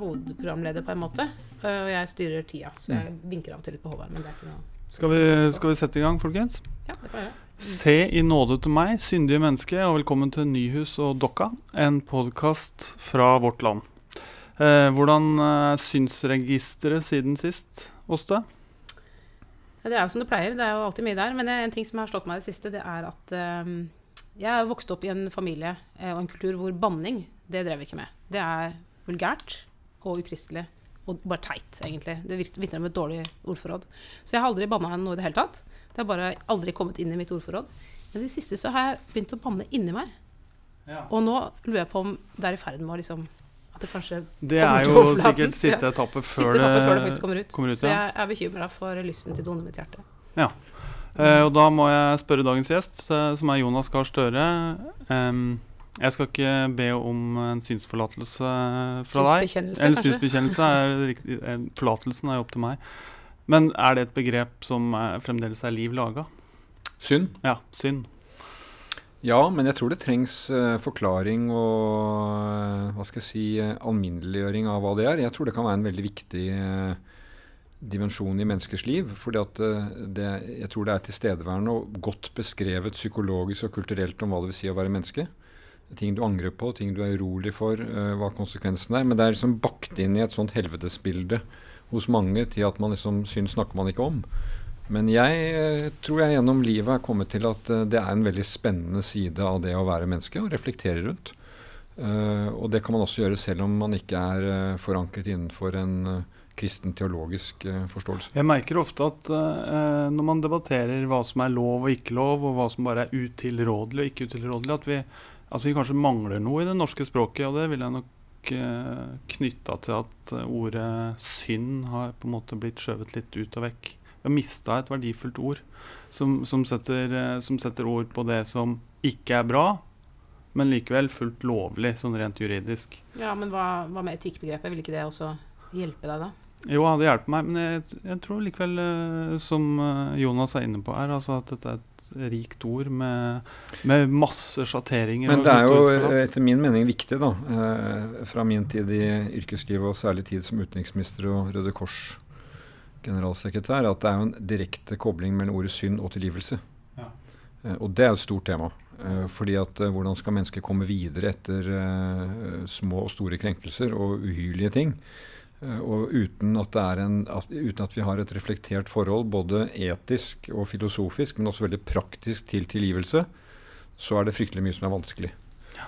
hovedprogramleder, på en måte. Eh, og jeg styrer tida, så jeg vinker av og til litt på Håvard. Men det er ikke noe Skal vi, skal vi sette i gang, folkens? Ja, det kan jeg gjøre. Se i nåde til meg, syndige menneske, og velkommen til Nyhus og Dokka, en podkast fra vårt land. Eh, hvordan eh, synsregisteret siden sist, Åste? Ja, Det er jo som det pleier, det er jo alltid mye der. Men en ting som har slått meg i det siste, det er at eh, jeg er vokst opp i en familie eh, og en kultur hvor banning, det drev vi ikke med. Det er vulgært og ukristelig. Og bare teit, egentlig. Det vitner om et dårlig ordforråd. Så jeg har aldri banna noe i det hele tatt. Det har bare aldri kommet inn i mitt ordforråd. Men i det siste så har jeg begynt å banne inni meg. Ja. Og nå lurer jeg på om det er i ferd med å liksom At det kanskje Det er jo sikkert siste etappe før, Siste etappe før det faktisk kommer ut. kommer ut, så ja. jeg er bekymra for lysten til onde i mitt hjerte. Ja. og da må jeg spørre dagens gjest, eh, som er Jonas Gahr Støre. Em, jeg skal ikke be om en synsforlatelse fra deg. Synsbekjennelse, Eller kanskje? synsbekjennelse. Er eh, forlatelsen er jo opp til meg. Men er det et begrep som er, fremdeles er liv laga? Synd. Ja, synd. Ja, men jeg tror det trengs uh, forklaring og uh, hva skal jeg si, uh, alminneliggjøring av hva det er. Jeg tror det kan være en veldig viktig dimensjon i menneskers liv. fordi at det, jeg tror det er tilstedeværende og godt beskrevet psykologisk og kulturelt om hva det vil si å være menneske. Ting du angrer på, ting du er urolig for, uh, hva konsekvensen er. Men det er liksom bakt inn i et sånt helvetesbilde hos mange til at man liksom syns snakker man ikke om. Men jeg uh, tror jeg gjennom livet er kommet til at uh, det er en veldig spennende side av det å være menneske, og reflektere rundt. Og det kan man også gjøre selv om man ikke er forankret innenfor en kristen teologisk forståelse. Jeg merker ofte at uh, når man debatterer hva som er lov og ikke lov, og hva som bare er utilrådelig og ikke utilrådelig, at vi, at vi kanskje mangler noe i det norske språket. Og det vil jeg nok uh, knytta til at eh, ordet synd har på en måte blitt skjøvet litt ut og vekk. Vi har mista et verdifullt ord som, som, setter, eh, som setter ord på det som ikke er bra, men likevel fullt lovlig, sånn rent juridisk. Ja, men hva, hva med etikkbegrepet? Vil ikke det også hjelpe deg, da? Jo, det hjelper meg, men jeg, jeg tror likevel, eh, som eh, Jonas er inne på her, altså at dette er et rikt ord med, med masse sjatteringer. Men det er jo etter min mening viktig, da, eh, fra min tid i yrkeslivet, og særlig tid som utenriksminister og Røde Kors-generalsekretær, at det er jo en direkte kobling mellom ordet synd og tilgivelse. Ja. Og det er jo et stort tema. Fordi at hvordan skal mennesker komme videre etter små og store krenkelser og uhyrlige ting? Eh, og uten at, det er en, at, uten at vi har et reflektert forhold, både etisk og filosofisk, men også veldig praktisk til tilgivelse, så er det fryktelig mye som er vanskelig.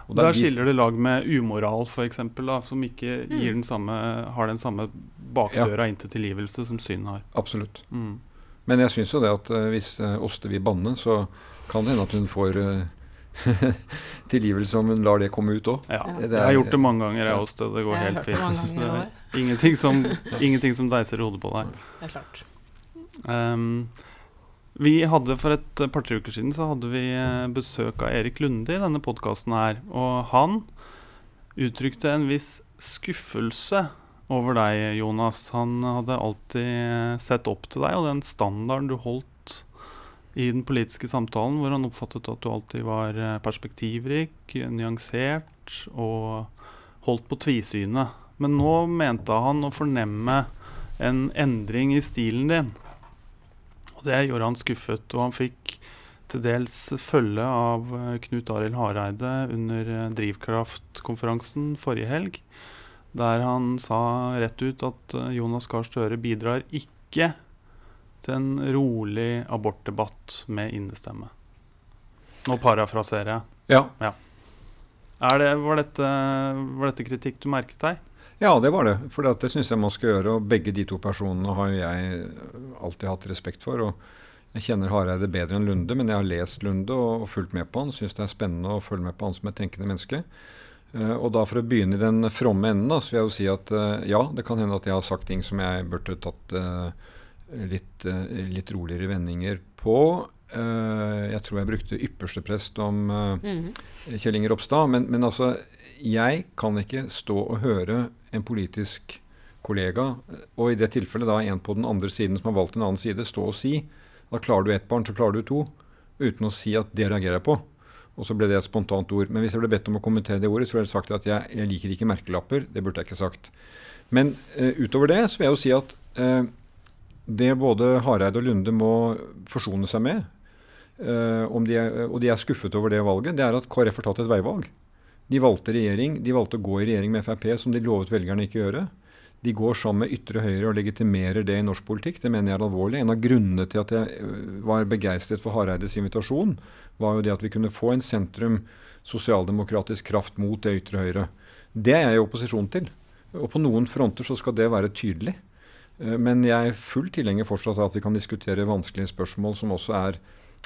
Og det er Der skiller det lag med umoral, f.eks., som ikke den samme, har den samme bakdøra inn til tilgivelse som synd har. Absolutt. Mm. Men jeg syns jo det at eh, hvis Åste vil banne, så kan det hende at hun får eh, tilgivelse om hun lar det komme ut òg. Ja. Jeg har gjort det mange ganger, jeg også. Det går Jeg helt fint. Ingenting som, ingenting som deiser i hodet på deg. Det er klart. Um, vi hadde For et par-tre uker siden så hadde vi eh, besøk av Erik Lunde i denne podkasten her. Og han uttrykte en viss skuffelse over deg, Jonas. Han hadde alltid eh, sett opp til deg og den standarden du holdt i den politiske samtalen, hvor han oppfattet at du alltid var eh, perspektivrik, nyansert og holdt på tvisynet. Men nå mente han å fornemme en endring i stilen din. Og det gjorde han skuffet, og han fikk til dels følge av eh, Knut Arild Hareide under Drivkraftkonferansen Drivkraft-konferansen forrige helg, der han sa rett ut at eh, Jonas Gahr Støre bidrar ikke til en rolig abortdebatt med innestemme. Nå parafraserer jeg. Ja. Er det, var, dette, var dette kritikk du merket deg? ja, det var det. For det syns jeg man skal gjøre. Og begge de to personene har jo jeg alltid hatt respekt for. og Jeg kjenner Hareide bedre enn Lunde, men jeg har lest Lunde og, og fulgt med på han. Syns det er spennende å følge med på han som et tenkende menneske. Uh, og da For å begynne i den fromme enden, da, så vil jeg jo si at uh, ja, det kan hende at jeg har sagt ting som jeg burde tatt eh, litt, eh, litt roligere vendinger på. Eh, jeg tror jeg brukte ypperste prest om Mhm. Kjell Inger Ropstad. Men, men altså, jeg kan ikke stå og høre en politisk kollega, og i det tilfellet da en på den andre siden som har valgt en annen side, stå og si da klarer du ett barn, så klarer du to, uten å si at det reagerer jeg på. Og så ble det et spontant ord. Men hvis jeg ble bedt om å kommentere det ordet, så ville jeg sagt at jeg, jeg, liker ikke merkelapper. Det burde jeg ikke sagt. Men uh, utover det så vil jeg jo si at uh, det både Hareide og Lunde må forsone seg med, uh, de er, og de er skuffet over det valget, det er at KrF har tatt et veivalg. De valgte regjering, de valgte å gå i regjering med Frp, som de lovet velgerne ikke å gjøre. De går sammen med ytre høyre og legitimerer det i norsk politikk. Det mener jeg er alvorlig. En av grunnene til at jeg var begeistret for Hareides invitasjon, var jo det at vi kunne få en sentrum sosialdemokratisk kraft mot det ytre høyre. Det er jeg i opposisjon til. Og på noen fronter så skal det være tydelig. Eh, men jeg er full tilhenger fortsatt av at vi kan diskutere vanskelige spørsmål som også er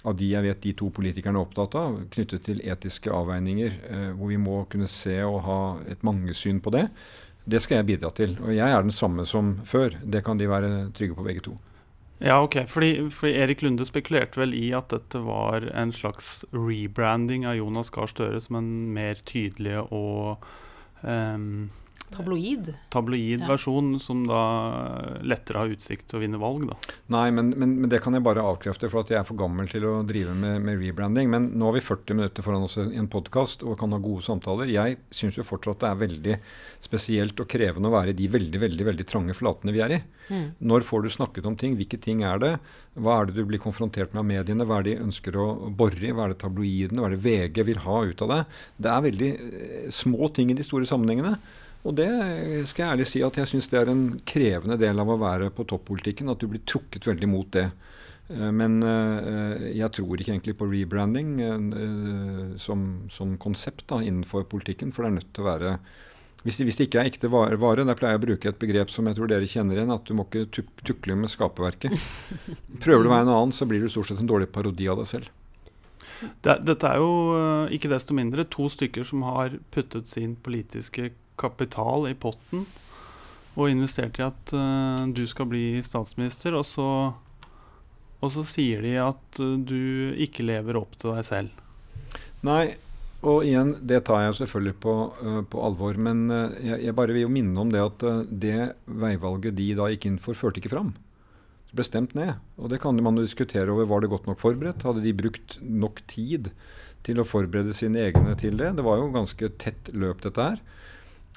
av de jeg vet de to politikerne er opptatt av, knyttet til etiske avveininger, eh, hvor vi må kunne se og ha et mangesyn på det. Det skal jeg bidra til. Og jeg er den samme som før. Det kan de være trygge på, begge to. Ja, ok. Fordi, fordi, Erik Lunde spekulerte vel i at dette var en slags rebranding av Jonas Gahr Støre som en mer tydelig og um, Tabloid. Tabloid ja. versjon som da lettere har utsikt til å vinne valg, da. Nei, men, men, men, det kan jeg bare avkrefte, for at jeg er for gammel til å drive med, med rebranding. Men nå har vi 40 minutter foran oss i en podkast og kan ha gode samtaler. Jeg syns jo fortsatt det er veldig spesielt og krevende å være i de veldig, veldig, veldig trange flatene vi er i. Mm. Når får du snakket om ting? Hvilke ting er det? Hva er det du blir konfrontert med av mediene? Hva er det de ønsker å bore i? Hva er det tabloidene, hva er det VG vil ha ut av det? Det er veldig eh, små ting i de store sammenhengene. Og det skal jeg ærlig si at jeg syns det er en krevende del av å være på toppolitikken, at du blir trukket veldig mot det. Eh, men eh, jeg tror ikke egentlig på rebranding eh, som, som konsept da, innenfor politikken, for det er nødt til å være hvis, hvis, det ikke er ekte vare, vare, der pleier jeg å bruke et begrep som jeg tror dere kjenner igjen, at du må ikke tuk tukle med skaperverket. Prøver du å være en annen, så blir du stort sett en dårlig parodi av deg selv. Det, dette er jo ikke desto mindre to stykker som har puttet sin politiske kapital i potten og investert i at uh, du skal bli statsminister, og så, og så sier de at uh, du ikke lever opp til deg selv. Nei, og igjen, det tar jeg selvfølgelig på, uh, på alvor. Men jeg, jeg, bare vil jo minne om det at det veivalget de da gikk inn for, førte ikke fram. Det ble stemt ned. Og det kan man jo diskutere over. Var det godt nok forberedt? Hadde de brukt nok tid til å forberede sine egne til det? Det var jo ganske tett løp, dette her.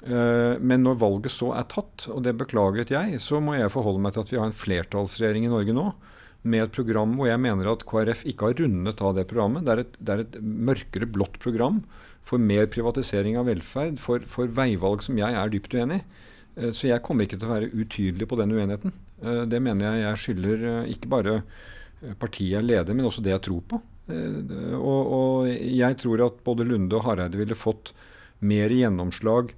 Eh, men når valget så er tatt, og det beklaget jeg, så må jeg forholde meg til at vi har en flertallsregjering i Norge nå med et program hvor jeg mener at KrF ikke har rundet av det programmet. Det er et, det er et mørkere blått program for mer privatisering av velferd, for, for, veivalg som jeg er dypt uenig i. Eh, så jeg kommer ikke til å være utydelig på den uenigheten. Eh, det mener jeg jeg skylder ikke bare partiet jeg leder, men også det jeg tror på. Og, og jeg tror at både Lunde og Hareide ville fått mer gjennomslag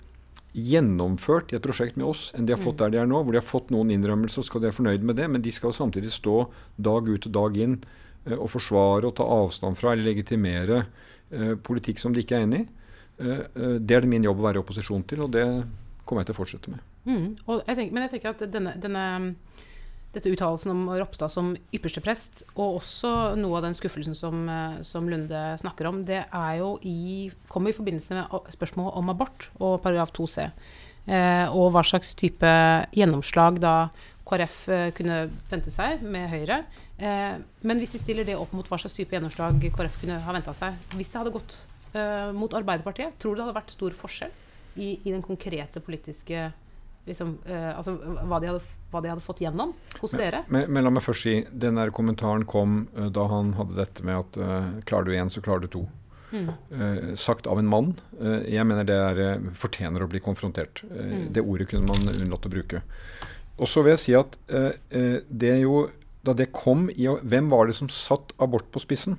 gjennomført i et prosjekt med oss enn de har fått mm. der de er nå. Hvor de har fått noen innrømmelser og skal de være fornøyd med det, men de skal jo samtidig stå dag ut og dag inn uh, og forsvare og ta avstand fra eller legitimere uh, politikk som de ikke er enig i. Uh, det er det min jobb å være i opposisjon til, og det kommer jeg til å fortsette med. Mm. Jeg tenker, men jeg tenker at denne, denne dette uttalelsen om Ropstad som ypperste prest, og også noe av den skuffelsen som, eh, som Lunde snakker om, det er jo i, kommer i forbindelse med spørsmålet om abort og paragraf 2c. Eh, og hva slags type gjennomslag da KrF eh, kunne vente seg med Høyre. Eh, men hvis vi stiller det opp mot hva slags type gjennomslag KrF kunne ha venta seg Hvis det hadde gått eh, mot Arbeiderpartiet, tror du det hadde vært stor forskjell i, i den konkrete politiske liksom, uh, altså, hva, de hadde, hva, de hadde, fått gjennom hos men, dere. Men, men, la meg først si, den der kommentaren kom uh, da han hadde dette med at uh, klarer du én, så klarer du to. Mm. sagt av en mann. jeg mener det er, fortjener å bli konfrontert. Mm. Det ordet kunne man unnlatt å bruke. Og så vil jeg si at det jo da det kom i Hvem var det som satt abort på spissen?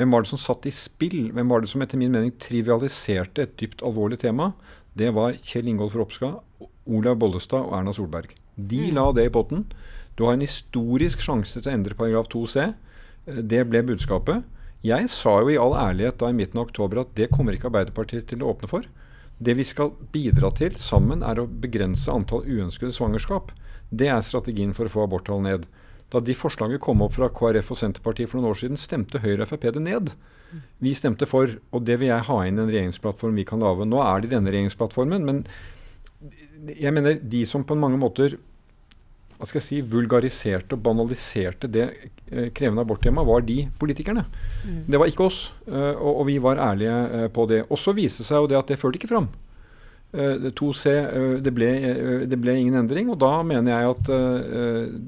Hvem var det som satt i spill? Hvem var det som etter min mening trivialiserte et dypt alvorlig tema? Det var Kjell Ingolf Ropstad Olav Bollestad og Erna Solberg. De mm. la det i potten. Du har en historisk sjanse til å endre paragraf 2c. Eh, det ble budskapet. Jeg sa jo i all ærlighet da i midten av oktober at det kommer ikke Arbeiderpartiet til å åpne for. Det vi skal bidra til sammen, er å begrense antall uønskede svangerskap. Det er strategien for å få aborttall ned. Da de forslaget kom opp fra KrF og Senterpartiet for noen år siden, stemte Høyre og Frp det ned. Vi stemte for, og det vil jeg ha inn i en regjeringsplattform vi kan lage. Nå er det i denne regjeringsplattformen, men jeg mener de som på mange måter hva skal jeg si, vulgariserte og banaliserte det eh, krevende aborttemaet, var de politikerne. Mm. Det var ikke oss. Uh, og, og, vi var ærlige uh, på det. Og så viste seg jo det at det førte ikke fram. Uh, 2C, det ble, det, ble, ingen endring. Og da mener jeg at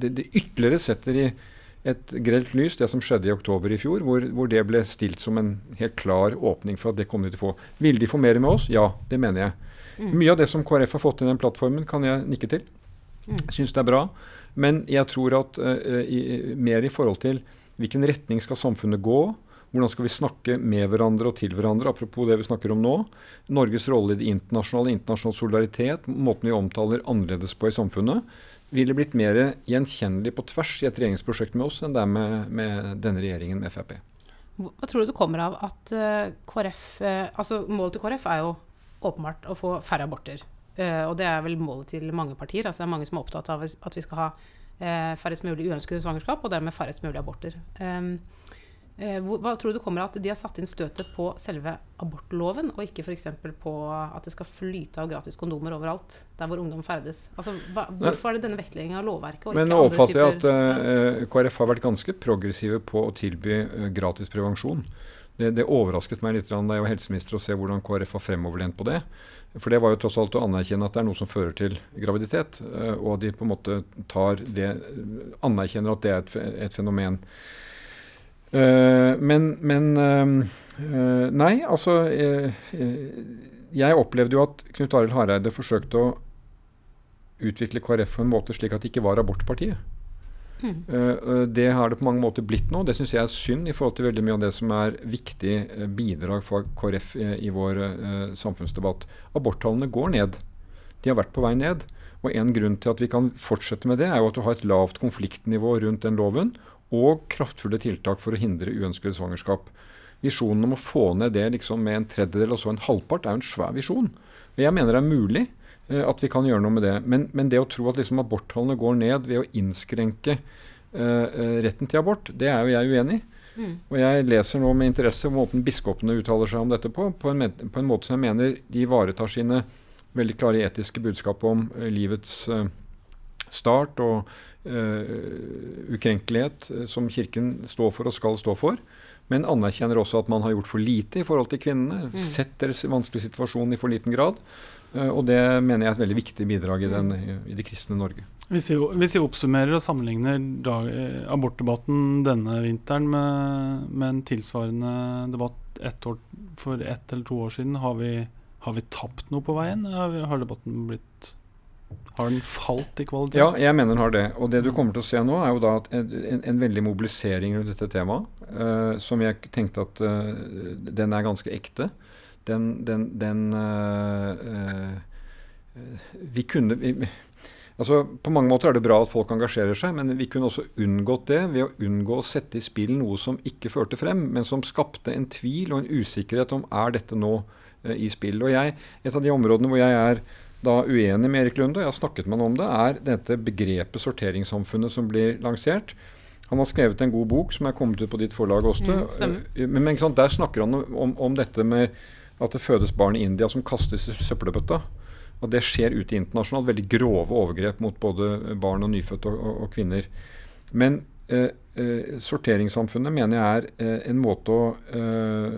det, det, ytterligere setter i et grelt lys det som skjedde i oktober i fjor, hvor, hvor, det ble stilt som en helt klar åpning for at det kom de til å få. Ville de få mer med oss? Ja, det mener jeg. Mm. Mye av det som KrF har fått i den plattformen, kan jeg nikke til. Mm. Jeg syns det er bra. Men jeg tror at uh, i, mer i forhold til hvilken retning skal samfunnet gå, hvordan skal vi snakke med hverandre og til hverandre, apropos det vi snakker om nå. Norges rolle i det internasjonale, internasjonal solidaritet, måten vi omtaler annerledes på i samfunnet, ville blitt mer gjenkjennelig på tvers i et regjeringsprosjekt med oss enn det er med, med denne regjeringen med Frp. Hva tror du det kommer av at KrF altså Målet til KrF er jo åpenbart å få færre aborter. Uh, og det er vel målet til mange partier. altså Det er mange som er opptatt av at vi skal ha uh, færrest mulig uønskede svangerskap, og dermed færrest mulig aborter. Um, uh, hva tror du kommer av at de har satt inn støtet på selve abortloven, og ikke f.eks. på at det skal flyte av gratis kondomer overalt der hvor ungdom ferdes? Altså, hva, hvorfor er det denne vektleggingen av lovverket? Men nå oppfatter jeg at KrF har vært ganske progressive på å tilby gratis prevensjon. Det, det, overrasket meg litt da jeg var helseminister å se hvordan KrF var fremoverlent på det. For det var jo tross alt å anerkjenne at det er noe som fører til graviditet. Eh, og de på en måte tar det anerkjenner at det er et, et fenomen. Uh, men, men uh, Nei, altså Jeg opplevde jo at Knut Arild Hareide forsøkte å utvikle KrF på en måte slik at det ikke var abortpartiet. Mm. det har det på mange måter blitt nå. Det syns jeg er synd i forhold til veldig mye av det som er viktig uh, bidrag for KrF i, vår samfunnsdebatt. Aborttallene går ned. De har vært på vei ned. Og En grunn til at vi kan fortsette med det, er jo at du har et lavt konfliktnivå rundt den loven, og kraftfulle tiltak for å hindre uønskede svangerskap. Visjonen om å få ned det liksom med en tredjedel og så en halvpart er jo en svær visjon. Og Jeg mener det er mulig. Eh, at vi kan gjøre noe med det. Men, men det å tro at liksom aborttallene går ned ved å innskrenke uh, retten til abort, det er jo jeg uenig i. Mm. Og jeg leser nå med interesse måten biskopene uttaler seg om dette på, på en, på en, måte som jeg mener de ivaretar sine veldig klare etiske budskap om uh, livets uh, start og ukrenkelighet, som Kirken står for og skal stå for. Men anerkjenner også at man har gjort for lite i forhold til kvinnene. Mm. Sett deres vanskelige situasjon i for liten grad. Eh, og det mener jeg er et veldig viktig bidrag i, den, i det kristne Norge. Hvis vi, hvis vi oppsummerer og sammenligner dag, abortdebatten denne vinteren med, med, en tilsvarende debatt ett år, for ett eller to år siden, har vi, har vi tapt noe på veien? Har, har, debatten blitt Har den falt i kvalitet? Ja, jeg mener den har det. Og det du kommer til å se nå, er jo da en, en, en veldig mobilisering rundt dette temaet, uh, som jeg tenkte at uh, den er ganske ekte den, den, den øh, Vi kunne vi, altså På mange måter er det bra at folk engasjerer seg, men vi kunne også unngått det ved å unngå å sette i spill noe som ikke førte frem, men som skapte en tvil og en usikkerhet om er dette nå øh, i spill. Og jeg, Et av de områdene hvor jeg er da uenig med Erik Lunde, og jeg har snakket med han om det, er dette begrepet sorteringssamfunnet som blir lansert. Han har skrevet en god bok som er kommet ut på ditt forlag, Åste. Mm, men, men der snakker han om, om, dette med at det fødes barn i India som kastes i søppelbøtta. Og det skjer ute internasjonalt. Veldig grove overgrep mot både barn og nyfødte og, og, og kvinner. Men eh, eh, sorteringssamfunnet mener jeg er eh, en måte å eh,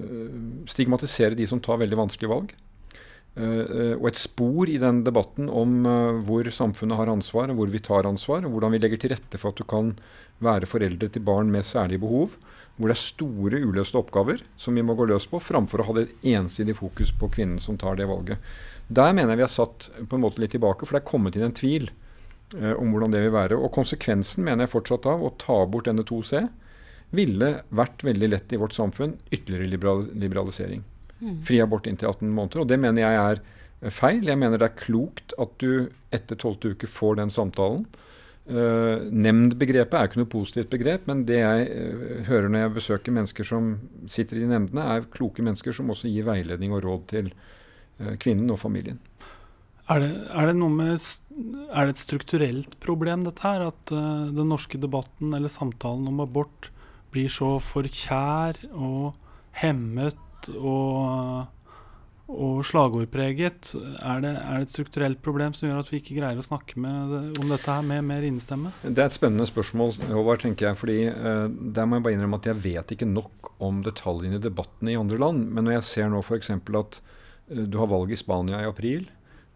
stigmatisere de som tar veldig vanskelige valg. Eh, eh, og et spor i den debatten om hvor samfunnet har ansvar, og hvor vi tar ansvar, og hvordan vi legger til rette for at du kan være foreldre til barn med særlige behov hvor det er store uløste oppgaver som vi må gå løs på, framfor å ha det ensidig fokus på kvinnen som tar det valget. Der mener jeg vi har satt på en måte litt tilbake, for det er kommet inn en tvil eh, om hvordan det vil være. Og konsekvensen mener jeg fortsatt av å ta bort denne 2C ville vært veldig lett i vårt samfunn. Ytterligere liberal liberalisering. Mm. Fri abort inntil 18 måneder. Og det mener jeg er feil. Jeg mener det er klokt at du etter 12. uke får den samtalen. Uh, Nemndbegrepet er ikke noe positivt begrep, men det jeg uh, hører når jeg besøker mennesker som sitter i nemndene, er kloke mennesker som også gir veiledning og råd til uh, kvinnen og familien. Er det, er, det med, er det, et strukturelt problem, dette her? At den norske debatten eller samtalen om abort blir så for kjær og hemmet og, og slagordpreget. Er det, er det, et strukturelt problem som gjør at vi ikke greier å snakke det, om dette her med mer innestemme? Det er et spennende spørsmål, Håvard, tenker jeg. fordi uh, Der må jeg bare innrømme at jeg vet ikke nok om detaljene i debattene i andre land. Men når jeg ser nå f.eks. at uh, du har valg i Spania i april.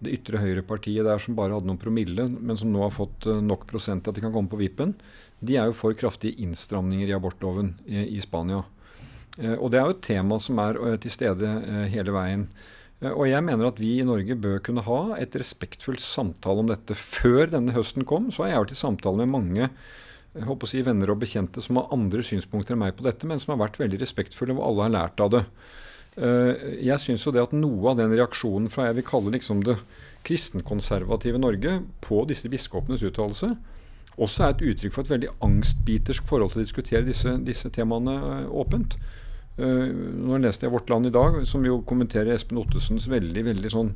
Det ytre høyrepartiet der som bare hadde noen promille, men som nå har fått uh, nok prosent til at de kan komme på vippen, de er jo for kraftige innstramninger i abortloven i, i Spania. Eh, og det er jo et tema som er eh, til stede eh, hele veien. Og jeg mener at vi i Norge bør kunne ha et respektfullt samtale om dette. Før denne høsten kom, så har jeg vært i samtale med mange jeg håper å si, venner og bekjente som har andre synspunkter enn meg på dette, men som har vært veldig respektfulle, og alle har lært av det. Jeg syns jo det at noe av den reaksjonen fra jeg vil kalle liksom det kristenkonservative Norge på disse biskopenes uttalelse, også er et uttrykk for et veldig angstbitersk forhold til å diskutere disse, disse temaene åpent. Uh, nå leste jeg Vårt Land i dag, som jo kommenterer Espen Ottesens veldig veldig sånn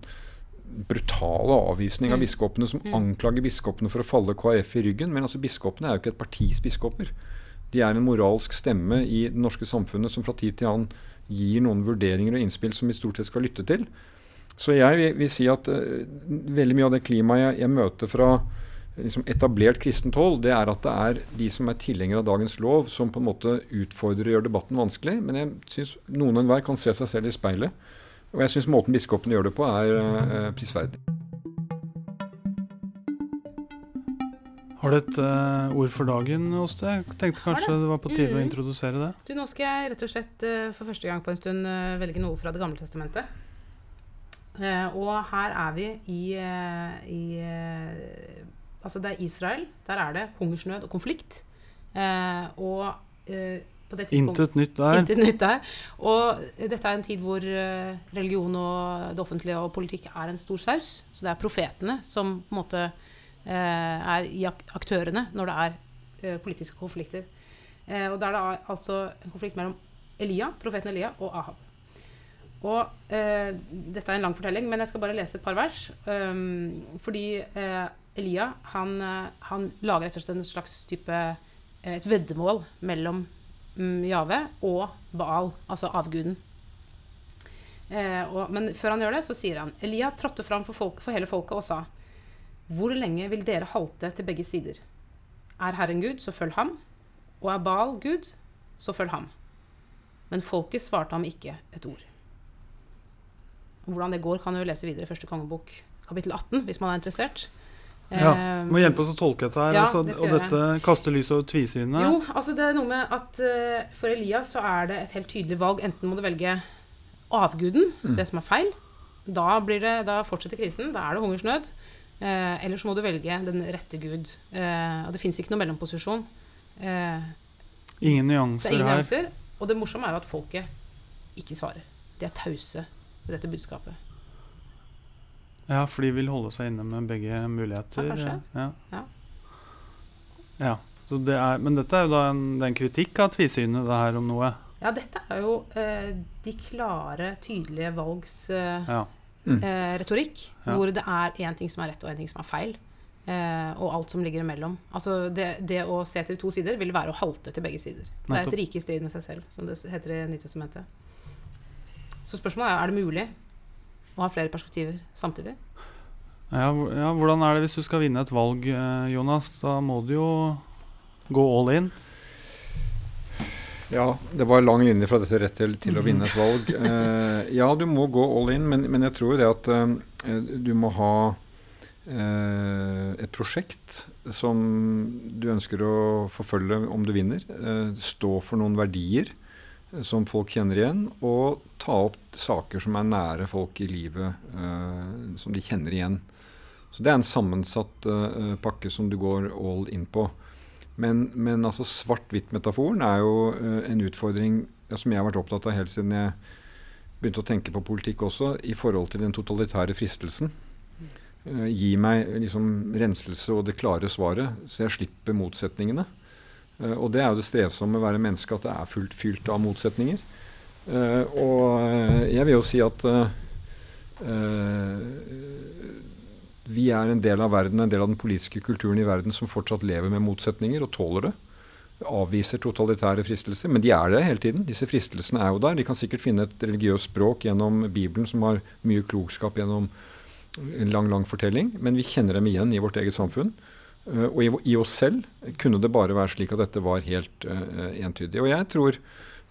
brutale avvisning av mm. biskopene, som mm. anklager biskopene for å falle KrF i ryggen. Men altså biskopene er jo ikke et partis biskoper. De er en moralsk stemme i det norske samfunnet som fra tid til annen gir noen vurderinger og innspill som vi stort sett skal lytte til. Så jeg vil, vil si at uh, veldig mye av det klimaet jeg, jeg møter fra liksom etablert kristent hold, det er at det er de som er tilhengere av dagens lov, som på en måte utfordrer og gjør debatten vanskelig. Men jeg syns noen og enhver kan se seg selv i speilet. Og jeg syns måten biskopene gjør det på, er uh, prisverdig. Har du et uh, ord for dagen hos deg? Jeg tenkte kanskje det. det. var på tide mm. å introdusere det. Du, Nå skal jeg rett og slett uh, for første gang på en stund velge noe fra Det gamle testamentet. og her er vi i, i Altså det er Israel. Der er det hungersnød og konflikt. Eh, og eh, på det Intet nytt der. Intet nytt der. Og dette er en tid hvor eh, religion og det offentlige og politikk er en stor saus. Så det er profetene som på en måte eh, er aktørene når det er eh, politiske konflikter. Eh, og da er det altså en konflikt mellom Elia, profeten Elia og Ahab. Og dette er en lang fortelling, men jeg skal bare lese et par vers. Um, fordi Elia han, eh, han, lager rett og slett en slags type eh, et veddemål mellom mm, Jave og Baal, altså avguden. Eh, og, men før han gjør det, så sier han Elia trådte fram for, folk, for hele folket og sa Hvor lenge vil dere halte til begge sider? Er Herren Gud, så følg ham. Og er Baal Gud, så følg ham. Men folket svarte ham ikke et ord. Hvordan det går, kan du lese videre i første kongebok, kapittel 18, hvis man er interessert. Ja, Du Må hjelpe oss å tolke dette her. Ja, altså, det og dette kaster lys over tvisynet. Jo, altså det er noe med at uh, for Elias så er det et helt tydelig valg. Enten må du velge avguden, mm. det som er feil. Da, det, da, fortsetter krisen. Da er det hungersnød. Uh, eller så må du velge den rette gud. Uh, og det fins ikke noen mellomposisjon. ingen nyanser det er ingen her. Nyanser, og det morsomme er jo at folket ikke svarer. De er tause ved dette budskapet. Ja, for de vil holde seg inne med begge muligheter. Ja. Ja. ja. ja. Det er, men dette er jo da en, det er en kritikk av tvisynet, det her om noe? Ja, dette er jo eh, de klare, tydelige valgs eh, ja. mm. eh, retorikk. Hvor det er én ting som er rett, og én ting som er feil. Eh, og alt som ligger imellom. Altså det, det, å se til to sider vil være å halte til begge sider. Det er et rike i strid med seg selv, som det heter i Nytestamentet. Så spørsmålet er er det mulig og ha flere perspektiver samtidig. Ja, ja, hvordan er det hvis du skal vinne et valg, eh, Jonas? Da må du jo gå all in. Ja, det var lang linje fra dette rett til, til å vinne et valg. Eh, ja, du må gå all in, men, men jeg tror jo det at eh, du må ha eh, et prosjekt som du ønsker å forfølge om du vinner. Eh, stå for noen verdier som folk kjenner igjen, og ta opp saker som er nære folk i livet, uh, som de kjenner igjen. Så Det er en sammensatt uh, pakke som du går all in på. Men, men altså svart-hvitt-metaforen er jo uh, en utfordring ja, som jeg har vært opptatt av helt siden jeg begynte å tenke på politikk også, i forhold til den totalitære fristelsen. gi meg liksom renselse og det klare svaret, så jeg slipper motsetningene. Eh, og det er jo det strevsomme å være menneske, at det er fullt fylt av motsetninger. Uh, og eh, jeg vil jo si at vi er en del av verden, en del av den politiske kulturen i verden som fortsatt lever med motsetninger og tåler det. avviser totalitære fristelser, men de er der hele tiden. Disse fristelsene er jo der. De kan sikkert finne et religiøst språk gjennom Bibelen som har mye klokskap gjennom en lang, lang fortelling, men vi kjenner dem igjen i vårt eget samfunn. Uh, og i, oss selv kunne det bare være slik at dette var helt uh, entydig. Og jeg tror,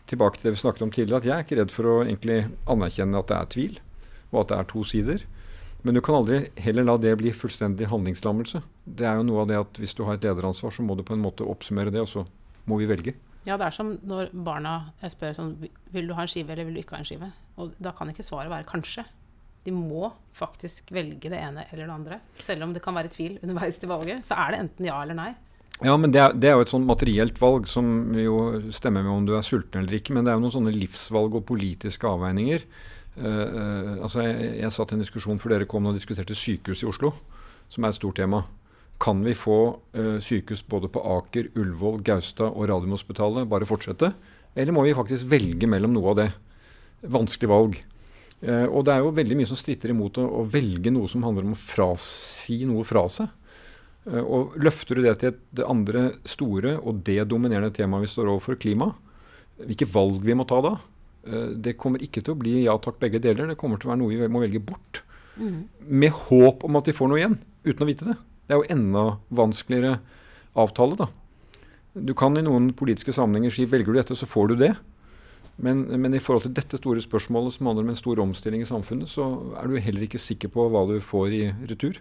tilbake til det vi snakket om tidligere, at jeg er ikke redd for å egentlig anerkjenne at det er tvil, og at det er to sider. Men du kan aldri heller la det bli fullstendig handlingslammelse. Det er jo noe av det at hvis du har et lederansvar, så må du på en måte oppsummere det, og så må vi velge. Ja, det er som når barna spør sånn Vil du ha en skive, eller vil du ikke ha en skive? Og da kan ikke svaret være kanskje. De må faktisk velge det ene eller det andre. Selv om det kan være tvil underveis til valget, så er det enten ja eller nei. Ja, men det er, det er jo et sånn materielt valg som jo stemmer med om du er sulten eller ikke. Men det er jo noen sånne livsvalg og politiske avveininger. Uh, altså jeg, jeg satt i en diskusjon før dere kom og diskuterte sykehus i Oslo, som er et stort tema. Kan vi få uh, sykehus både på Aker, Ullevål, Gaustad og Radiumhospitalet bare fortsette? Eller må vi faktisk velge mellom noe av det? Vanskelig valg. Uh, og det er jo veldig mye som stritter imot å, å, velge noe som handler om å frasi noe fra seg. Uh, og løfter du det til et, det andre store og det dominerende temaet vi står overfor, klima, hvilke valg vi må ta da, uh, det kommer ikke til å bli ja takk, begge deler. Det kommer til å være noe vi må velge bort. Mm. Med håp om at vi får noe igjen, uten å vite det. Det er jo enda vanskeligere avtale, da. Du kan i noen politiske sammenhenger si velger du dette, så får du det. Men, men, i forhold til dette store spørsmålet som handler om en stor omstilling i samfunnet, så er du heller ikke sikker på hva du får i retur.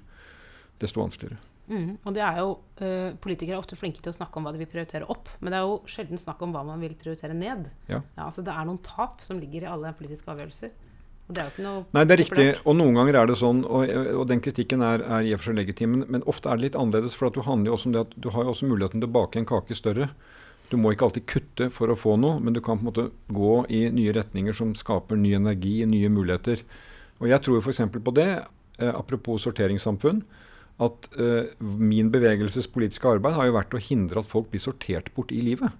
Desto vanskeligere. Mm, og det er jo, uh, Politikere er ofte flinke til å snakke om hva de vil prioritere opp, men det er jo sjelden snakk om hva man vil prioritere ned. Ja. Ja, altså Det er noen tap som ligger i alle politiske avgjørelser. Og det er jo ikke noe Nei, det er riktig. Og noen ganger er det sånn, og, og den kritikken er, er, i og for seg legitim, men, men ofte er det litt annerledes. For at du handler jo også om det at du har jo også muligheten til å bake en kake større. Du må ikke alltid kutte for å få noe, men du kan på en måte gå i nye retninger som skaper ny energi, nye muligheter. Og jeg tror f.eks. på det, eh, apropos sorteringssamfunn, at eh, min bevegelses politiske arbeid har jo vært å hindre at folk blir sortert bort i livet.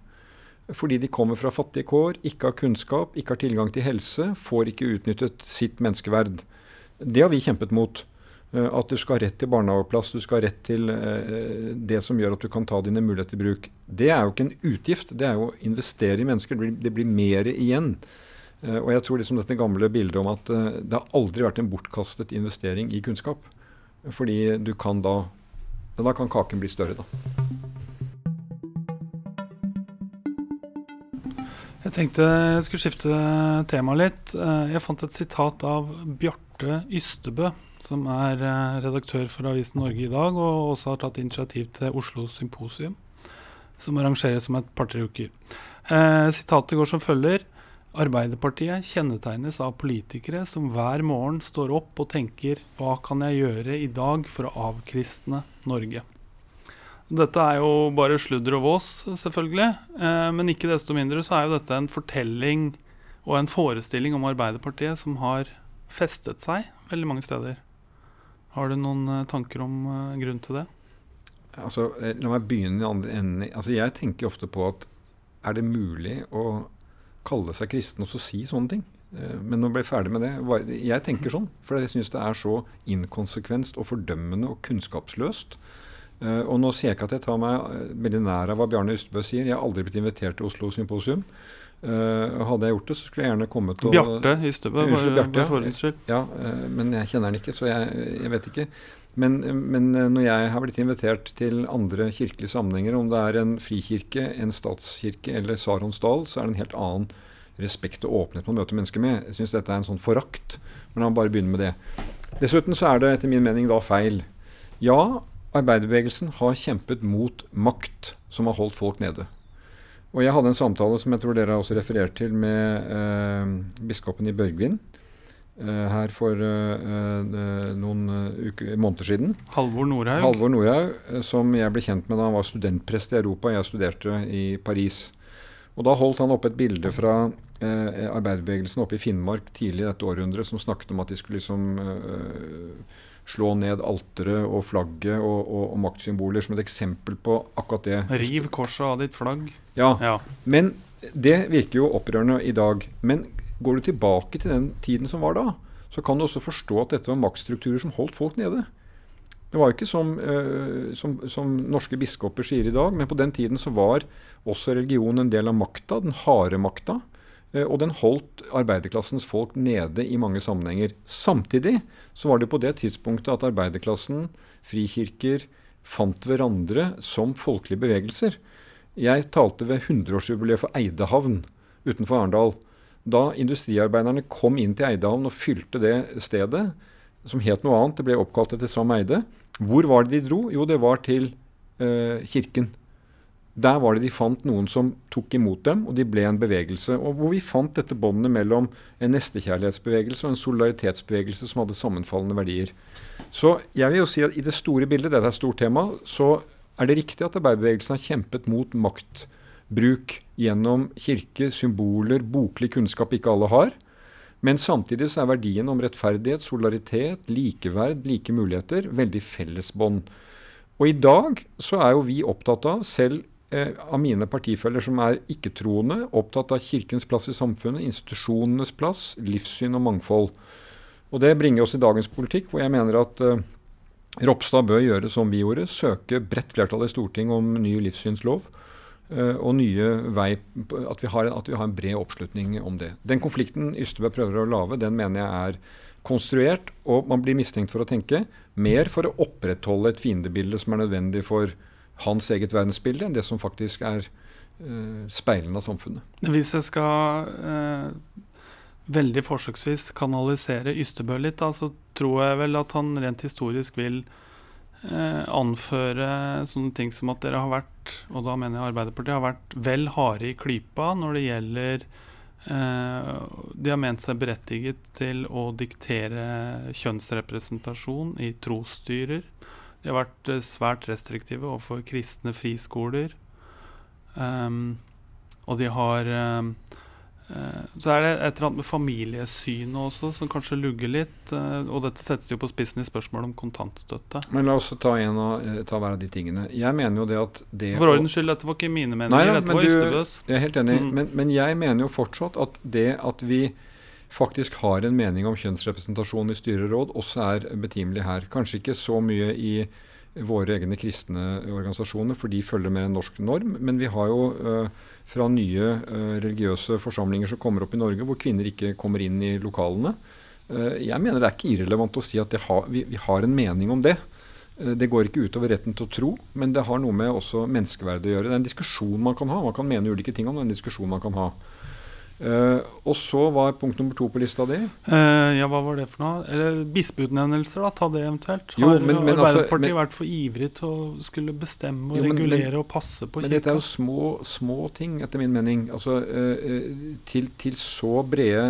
Fordi de kommer fra fattige kår, ikke har kunnskap, ikke har tilgang til helse, får ikke utnyttet sitt menneskeverd. Det har vi kjempet mot. Eh, at du skal ha rett til barnehageplass, du skal ha rett til uh, det som gjør at du kan ta dine muligheter i bruk. Det er jo ikke en utgift, det er jo å investere i mennesker. Det blir, det blir mer igjen. Og jeg tror liksom dette gamle bildet om at det har aldri vært en bortkastet investering i kunnskap. Fordi du kan da Da kan kaken bli større, da. Jeg tenkte jeg skulle skifte tema litt. Jeg fant et sitat av Bjarte Ystebø som er eh, redaktør for Avisen Norge i dag, og også har tatt initiativ til Oslo Symposium, som arrangeres om et par-tre uker. Eh, sitatet går som følger. Arbeiderpartiet kjennetegnes av politikere som hver morgen står opp og tenker hva kan jeg gjøre i dag for å avkristne Norge? Dette er jo bare sludder og vås, selvfølgelig. Eh, men ikke desto mindre så er jo dette en fortelling og en forestilling om Arbeiderpartiet som har festet seg veldig mange steder. Har du noen uh, tanker om uh, grunn til det? Altså, eh, la meg begynne i andre enden. Altså, jeg tenker ofte på at er det mulig å kalle seg kristen og så si sånne ting? Men nå ble jeg ferdig med det. Jeg tenker sånn, for jeg syns det er så inkonsekvenst og fordømmende og kunnskapsløst. Og nå sier jeg ikke at jeg tar meg veldig nær av hva Bjarne Ystebø sier. Jeg har aldri blitt invitert til Oslo Symposium. Uh, hadde jeg gjort det, så skulle jeg gjerne kommet og Bjarte Ystebø, bare for ordens skyld. Ja, uh, men jeg kjenner han ikke, så jeg, jeg vet ikke. Men, men, eh, når jeg har blitt invitert til andre kirkelige sammenhenger, om det er en frikirke, en statskirke eller Saronsdal, så er det en helt annen respekt og åpenhet man møter mennesker med. Jeg syns dette er en sånn forakt. Men la meg bare begynne med det. Dessuten så er det etter min mening da feil. Ja, arbeiderbevegelsen har kjempet mot makt som har holdt folk nede. Og jeg hadde en samtale som jeg tror dere har også referert til, med eh, biskopen i Børgvin eh, her for eh, eh noen uke, måneder siden. Halvor Nordhaug. Halvor Nordhaug, eh, Som jeg ble kjent med da han var studentprest i Europa. Jeg studerte i Paris. Og Da holdt han opp et bilde fra arbeiderbevegelsen oppe i Finnmark tidlig i dette århundret, som snakket om at de skulle liksom slå ned alteret og flagget og, og, og, maktsymboler som et eksempel på akkurat det. Riv korset av ditt flagg. Ja. ja. Men det virker jo opprørende i dag. Men går du tilbake til den tiden som var da, så kan du også forstå at dette var maktstrukturer som holdt folk nede. Det var jo ikke som, uh, som, som, norske biskoper sier i dag, men på den tiden så var også religion en del av makta, den harde makta. Uh, og den holdt arbeiderklassens folk nede i mange sammenhenger. Samtidig så var det på det tidspunktet at arbeiderklassen, frikirker, fant hverandre som folkelige bevegelser. Jeg talte ved 100-årsjubileet for Eidehavn utenfor Arendal. Da industriarbeiderne kom inn til Eidehavn og fylte det stedet, som het noe annet, det ble oppkalt etter Sam Eide, hvor var det de dro? Jo, det var til eh, kirken. Der var det de fant noen som tok imot dem, og de ble en bevegelse. Og hvor vi fant dette båndet mellom en nestekjærlighetsbevegelse og en solidaritetsbevegelse som hadde sammenfallende verdier. Så jeg vil jo si at i det store bildet, dette er et stort tema, så er det riktig at arbeiderbevegelsen har kjempet mot maktbruk gjennom kirke, symboler, boklig kunnskap ikke alle har. Men samtidig så er verdien om rettferdighet, solidaritet, likeverd, like muligheter veldig fellesbånd. Og i dag så er jo vi opptatt av, selv eh, av mine partifeller som er ikke-troende, opptatt av kirkens plass i samfunnet, institusjonenes plass, livssyn og mangfold. Og Det bringer oss i dagens politikk, hvor jeg mener at eh, Ropstad bør gjøre som vi gjorde, søke bredt flertall i Stortinget om ny livssynslov. Uh, og nye vei, at vi, har, at vi, har, en bred oppslutning om det. Den konflikten Ystebø prøver å lage, den mener jeg er konstruert, og man blir mistenkt for å tenke mer for å opprettholde et fiendebilde som er nødvendig for hans eget verdensbilde, enn det som faktisk er uh, speilende av samfunnet. Hvis jeg skal uh veldig forsøksvis kanalisere Ystebø litt, da, så tror jeg vel at han rent historisk vil eh, anføre sånne ting som at dere har vært, og da mener jeg Arbeiderpartiet, har vært vel harde i klypa når det gjelder eh, De har ment seg berettiget til å diktere kjønnsrepresentasjon i trosstyrer. De har vært eh, svært restriktive overfor kristne friskoler. Um, og de har um, så er det et eller annet med familiesynet også som kanskje lugger litt. Eh, og dette settes jo på spissen i spørsmålet om kontantstøtte. Men la oss ta, en av, ta hver av de tingene. Jeg mener jo det at det For ordens skyld, dette var ikke mine meninger. Nei, ja, dette var Ystebøs. Jeg er helt enig. Mm. Men, men, jeg mener jo fortsatt at det at vi faktisk har en mening om kjønnsrepresentasjon i styreråd, også er betimelig her. Kanskje ikke så mye i våre egne kristne organisasjoner, for de følger med en norsk norm. Men vi har jo uh, fra nye uh, religiøse forsamlinger som kommer opp i Norge, hvor kvinner ikke kommer inn i lokalene. Uh, jeg mener det er ikke irrelevant å si at ha, vi, vi, har en mening om det. Det går ikke utover retten til å tro, men det har noe med også menneskeverdet å gjøre. Det er en diskusjon man kan ha. Man kan mene ulike ting om det, er en diskusjon man kan ha. Uh, og så var punkt nummer to på lista di? Uh, ja, hva var det for noe? Eller Bispeutnevnelser, da. Ta det eventuelt. Jo, Har men, men, altså, Arbeiderpartiet altså, vært for ivrig til å skulle bestemme og jo, men, regulere og passe på kirka? Men dette er jo små, små ting, etter min mening. Altså, uh, til, til, så brede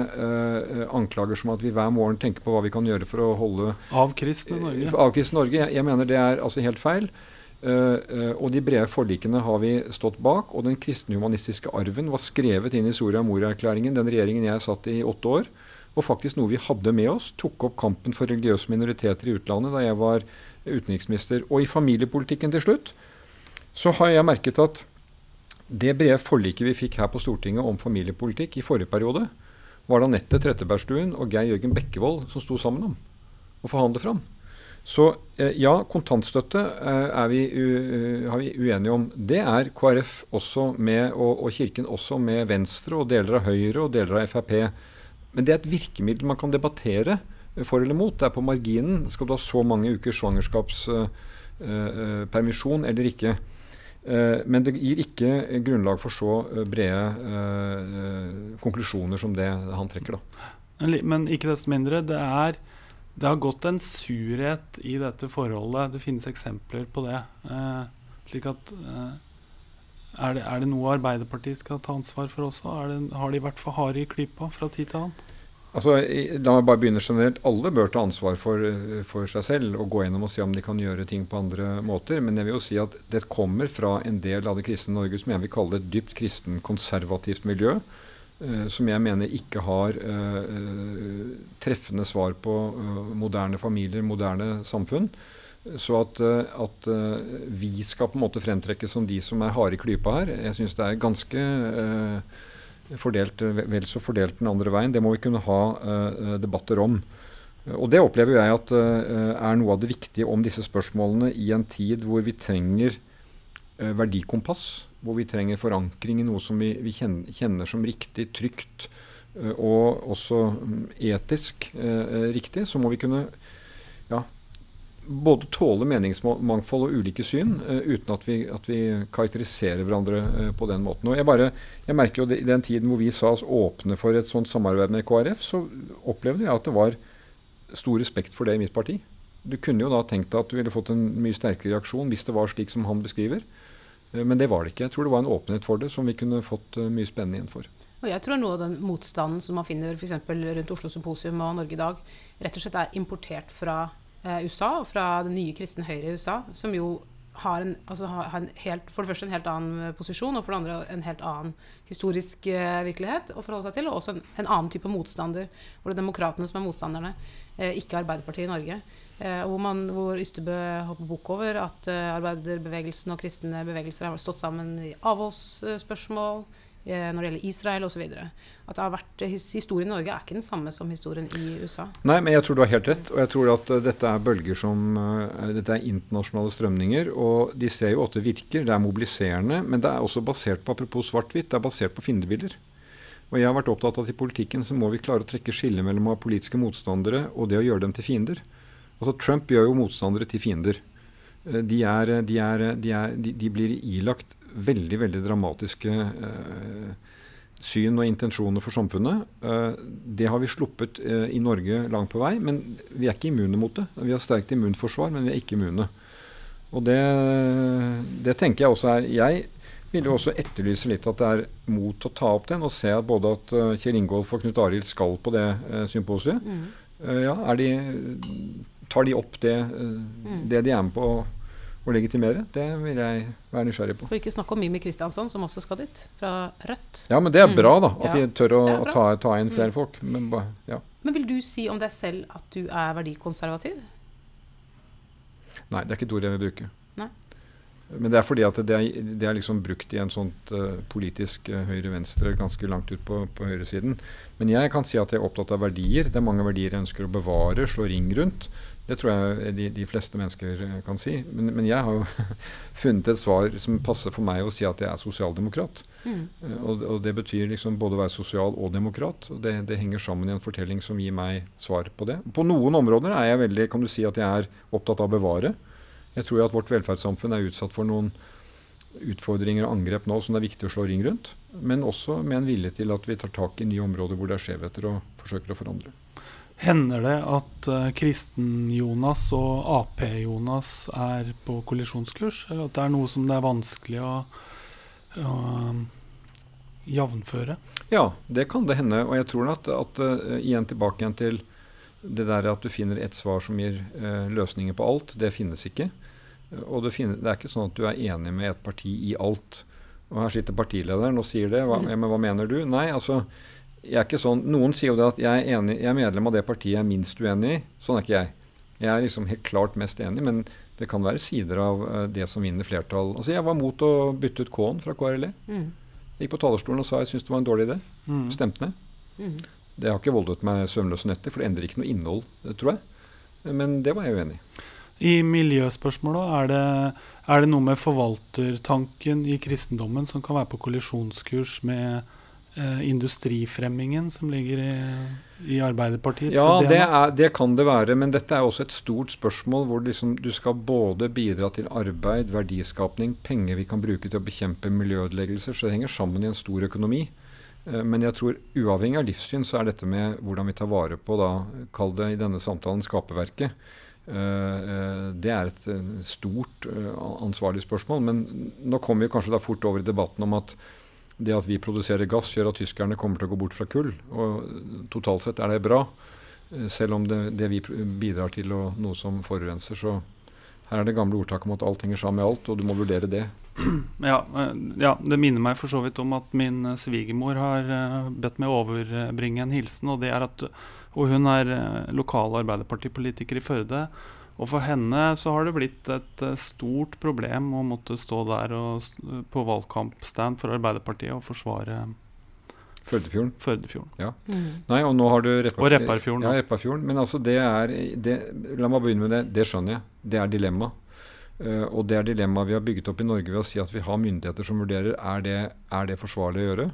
anklager som at vi hver morgen tenker på hva vi kan gjøre for å holde Avkristne Norge. Avkristne Norge. Jeg, jeg mener det er altså helt feil. Uh, uh, og de brede forlikene har vi stått bak. Og den kristne humanistiske arven var skrevet inn i Soria Moria-erklæringen, den regjeringen jeg satt i i åtte år. Og faktisk noe vi hadde med oss. Tok opp kampen for religiøse minoriteter i utlandet da jeg var utenriksminister. Og i familiepolitikken til slutt så har jeg merket at det brede forliket vi fikk her på Stortinget om familiepolitikk i forrige periode, var det Anette Trettebergstuen og Geir Jørgen Bekkevold som sto sammen om å forhandle fram. Så eh, ja, kontantstøtte eh, vi, har vi uenige om. Det er KrF også med, og, Kirken også med Venstre og deler av Høyre og deler av Frp. Men det er et virkemiddel man kan debattere for eller mot. Det er på marginen. Skal du ha så mange ukers svangerskapspermisjon uh, eller ikke? Men det gir ikke grunnlag for så brede konklusjoner som det han trekker. da. Men ikke desto mindre, det er det har gått en surhet i dette forholdet. Det finnes eksempler på det. Eh, slik at eh, er, det, er, det, noe Arbeiderpartiet skal ta ansvar for også? Det, har de vært for harde i klypa fra tid til annen? Altså, la meg bare begynne generelt. Alle bør ta ansvar for, for, seg selv og gå gjennom og se om de kan gjøre ting på andre måter. Men jeg vil jo si at det kommer fra en del av det kristne Norge som jeg vil kalle et dypt kristen konservativt miljø. Eh, som jeg mener ikke har uh, treffende svar på moderne familier, moderne samfunn. Så at, at vi skal på en måte fremtrekke som de som er harde i klypa her, jeg syns det er ganske fordelt, vel så fordelt den andre veien. Det må vi kunne ha debatter om. Og det opplever jeg at uh, er noe av det viktige om disse spørsmålene i en tid hvor vi trenger verdikompass, hvor vi trenger forankring i noe som vi, vi kjenner, som riktig, trygt uh, og også um, etisk riktig, så må vi kunne ja, både tåle meningsmangfold og ulike syn uten at vi, at vi, karakteriserer hverandre på den måten. Og jeg, bare, jeg merker jo I den tiden hvor vi sa oss åpne for et sånt samarbeid med KrF, så opplevde jeg at det var stor respekt for det i mitt parti. Du kunne jo da tenkt deg at du ville fått en mye sterkere reaksjon hvis det var slik som han beskriver. Uh, men det var det ikke. Jeg tror det var en åpenhet for det som vi kunne fått mye spennende igjen for. Og jeg tror noe av den motstanden som man finner f.eks. rundt Oslo Symposium og Norge i dag, rett og slett er importert fra eh, USA, og fra det nye kristne Høyre i USA, som jo har, en, altså har en helt, for det første en helt annen eh, posisjon, og for det andre en helt annen historisk eh, virkelighet å forholde seg til, og også en, en annen type motstander, hvor det er demokratene som er motstanderne, eh, ikke Arbeiderpartiet i Norge. Eh, hvor, man, hvor Ystebø hopper bukk over at eh, arbeiderbevegelsen og kristne bevegelser har stått sammen i avholdsspørsmål. Eh, når det gjelder Israel osv. At det har vært, Historien i Norge er ikke den samme som historien i USA. Nei, men jeg tror du har helt rett. Og jeg tror at dette er bølger som Dette er internasjonale strømninger. Og de ser jo at det virker. Det er mobiliserende. Men det er også basert på apropos svart-hvitt, det er basert på fiendebilder. Og jeg har vært opptatt av at i politikken så må vi klare å trekke skillet mellom å ha politiske motstandere og det å gjøre dem til fiender. Altså Trump gjør jo motstandere til fiender. De, er, de, er, de, er, de blir ilagt veldig veldig dramatiske eh, syn og intensjoner for samfunnet. Eh, det har vi sluppet eh, i Norge langt på vei, men vi er ikke immune mot det. Vi har sterkt immunforsvar, men vi er ikke immune. Og det, det tenker jeg også er Jeg vil jo også etterlyse litt at det er mot å ta opp den, og se at både at Kjell Ingolf og Knut Arild skal på det symposiet. Mm. Ja, de, tar de opp det, mm. det de er med på? å legitimere. Det vil jeg være nysgjerrig på. For ikke snakke om Mimi Kristiansson, som også skal dit, fra Rødt. Ja, men det er mm. bra, da. At ja. de tør å ta, ta, inn flere mm. folk. Men, ja. men, vil du si om deg selv at du er verdikonservativ? Nei, det er ikke et ord jeg vil bruke. Men det er fordi at det er, det er liksom brukt i en sånt uh, politisk uh, høyre-venstre ganske langt ut på, på høyresiden. Men jeg kan si at jeg er opptatt av verdier. Det er mange verdier jeg ønsker å bevare, slå ring rundt. Det tror jeg de, de fleste mennesker eh, kan si. Men, men, jeg har jo funnet et svar som passer for meg å si at jeg er sosialdemokrat. Mm. Uh, og, og, det betyr liksom både å være sosial og demokrat. og det, det, henger sammen i en fortelling som gir meg svar på det. På noen områder er jeg veldig, kan du si at jeg er opptatt av å bevare. Jeg tror at vårt velferdssamfunn er utsatt for noen utfordringer og angrep nå som det er viktig å slå ring rundt. Men også med en vilje til at vi tar tak i nye områder hvor det er skjevheter, og forsøker å forandre. Hender det at uh, Kristen-Jonas og Ap-Jonas er på kollisjonskurs? Eller at det er noe som det er vanskelig å å jevnføre? Ja, det kan det hende. Og jeg tror at, at uh, igjen tilbake igjen til det der at du finner ett svar som gir uh, løsninger på alt. Det finnes ikke. Og det, finner, det, er ikke sånn at du er enig med et parti i alt. Og her sitter partilederen og sier det. Hva, mm. men hva mener du? Nei, altså jeg er ikke sånn, Noen sier jo det at jeg er, enig, jeg er medlem av det partiet jeg er minst uenig i. Sånn er ikke jeg. Jeg er liksom helt klart mest enig, men det kan være sider av uh, det som vinner flertall. Altså Jeg var mot å bytte ut K-en fra KRLE. Mm. Jeg gikk på talerstolen og sa jeg syntes det var en dårlig idé. Mm. Stemte ned. Mm. Det har ikke voldet meg søvnløse netter, for det endrer ikke noe innhold, tror jeg. Men det var jeg uenig i. I miljøspørsmålet, er det, er det noe med forvaltertanken i kristendommen som kan være på kollisjonskurs med eh, industrifremmingen som ligger i, i Arbeiderpartiets Ja, det, er, det, kan det være. Men dette er også et stort spørsmål hvor liksom du skal både bidra til arbeid, verdiskapning, penger vi kan bruke til å bekjempe miljøødeleggelser. Så det henger sammen i en stor økonomi. Eh, men jeg tror uavhengig av livssyn så er dette med hvordan vi tar vare på, da, kall det i denne samtalen skaperverket. Uh, det er et stort uh, ansvarlig spørsmål. Men nå kommer vi kanskje da fort over i debatten om at det at vi produserer gass, gjør at tyskerne kommer til å gå bort fra kull. Og totalt sett er det bra, eh, selv om det, det vi bidrar til og noe som forurenser. Så her er det gamle ordtaket om at alt henger sammen med alt, og du må vurdere det. Ja, eh, ja det minner meg for så vidt om at min eh, svigermor har bedt meg overbringe en hilsen, og det er at og hun er lokal arbeiderpartipolitiker i Førde. Og for henne så har det blitt et eh, stort problem å måtte stå der og, på valgkampstand for Arbeiderpartiet og forsvare Førdefjorden. Førdefjorden. Mm. Nei, og nå har du Reppa- Og Repparfjorden, Ja. Repparfjorden. Men altså, det er det, La meg begynne med det. Det skjønner jeg. Det er dilemma. Uh, og det er dilemmaet vi har bygget opp i Norge ved å si at vi har myndigheter som vurderer er det er det forsvarlig å gjøre.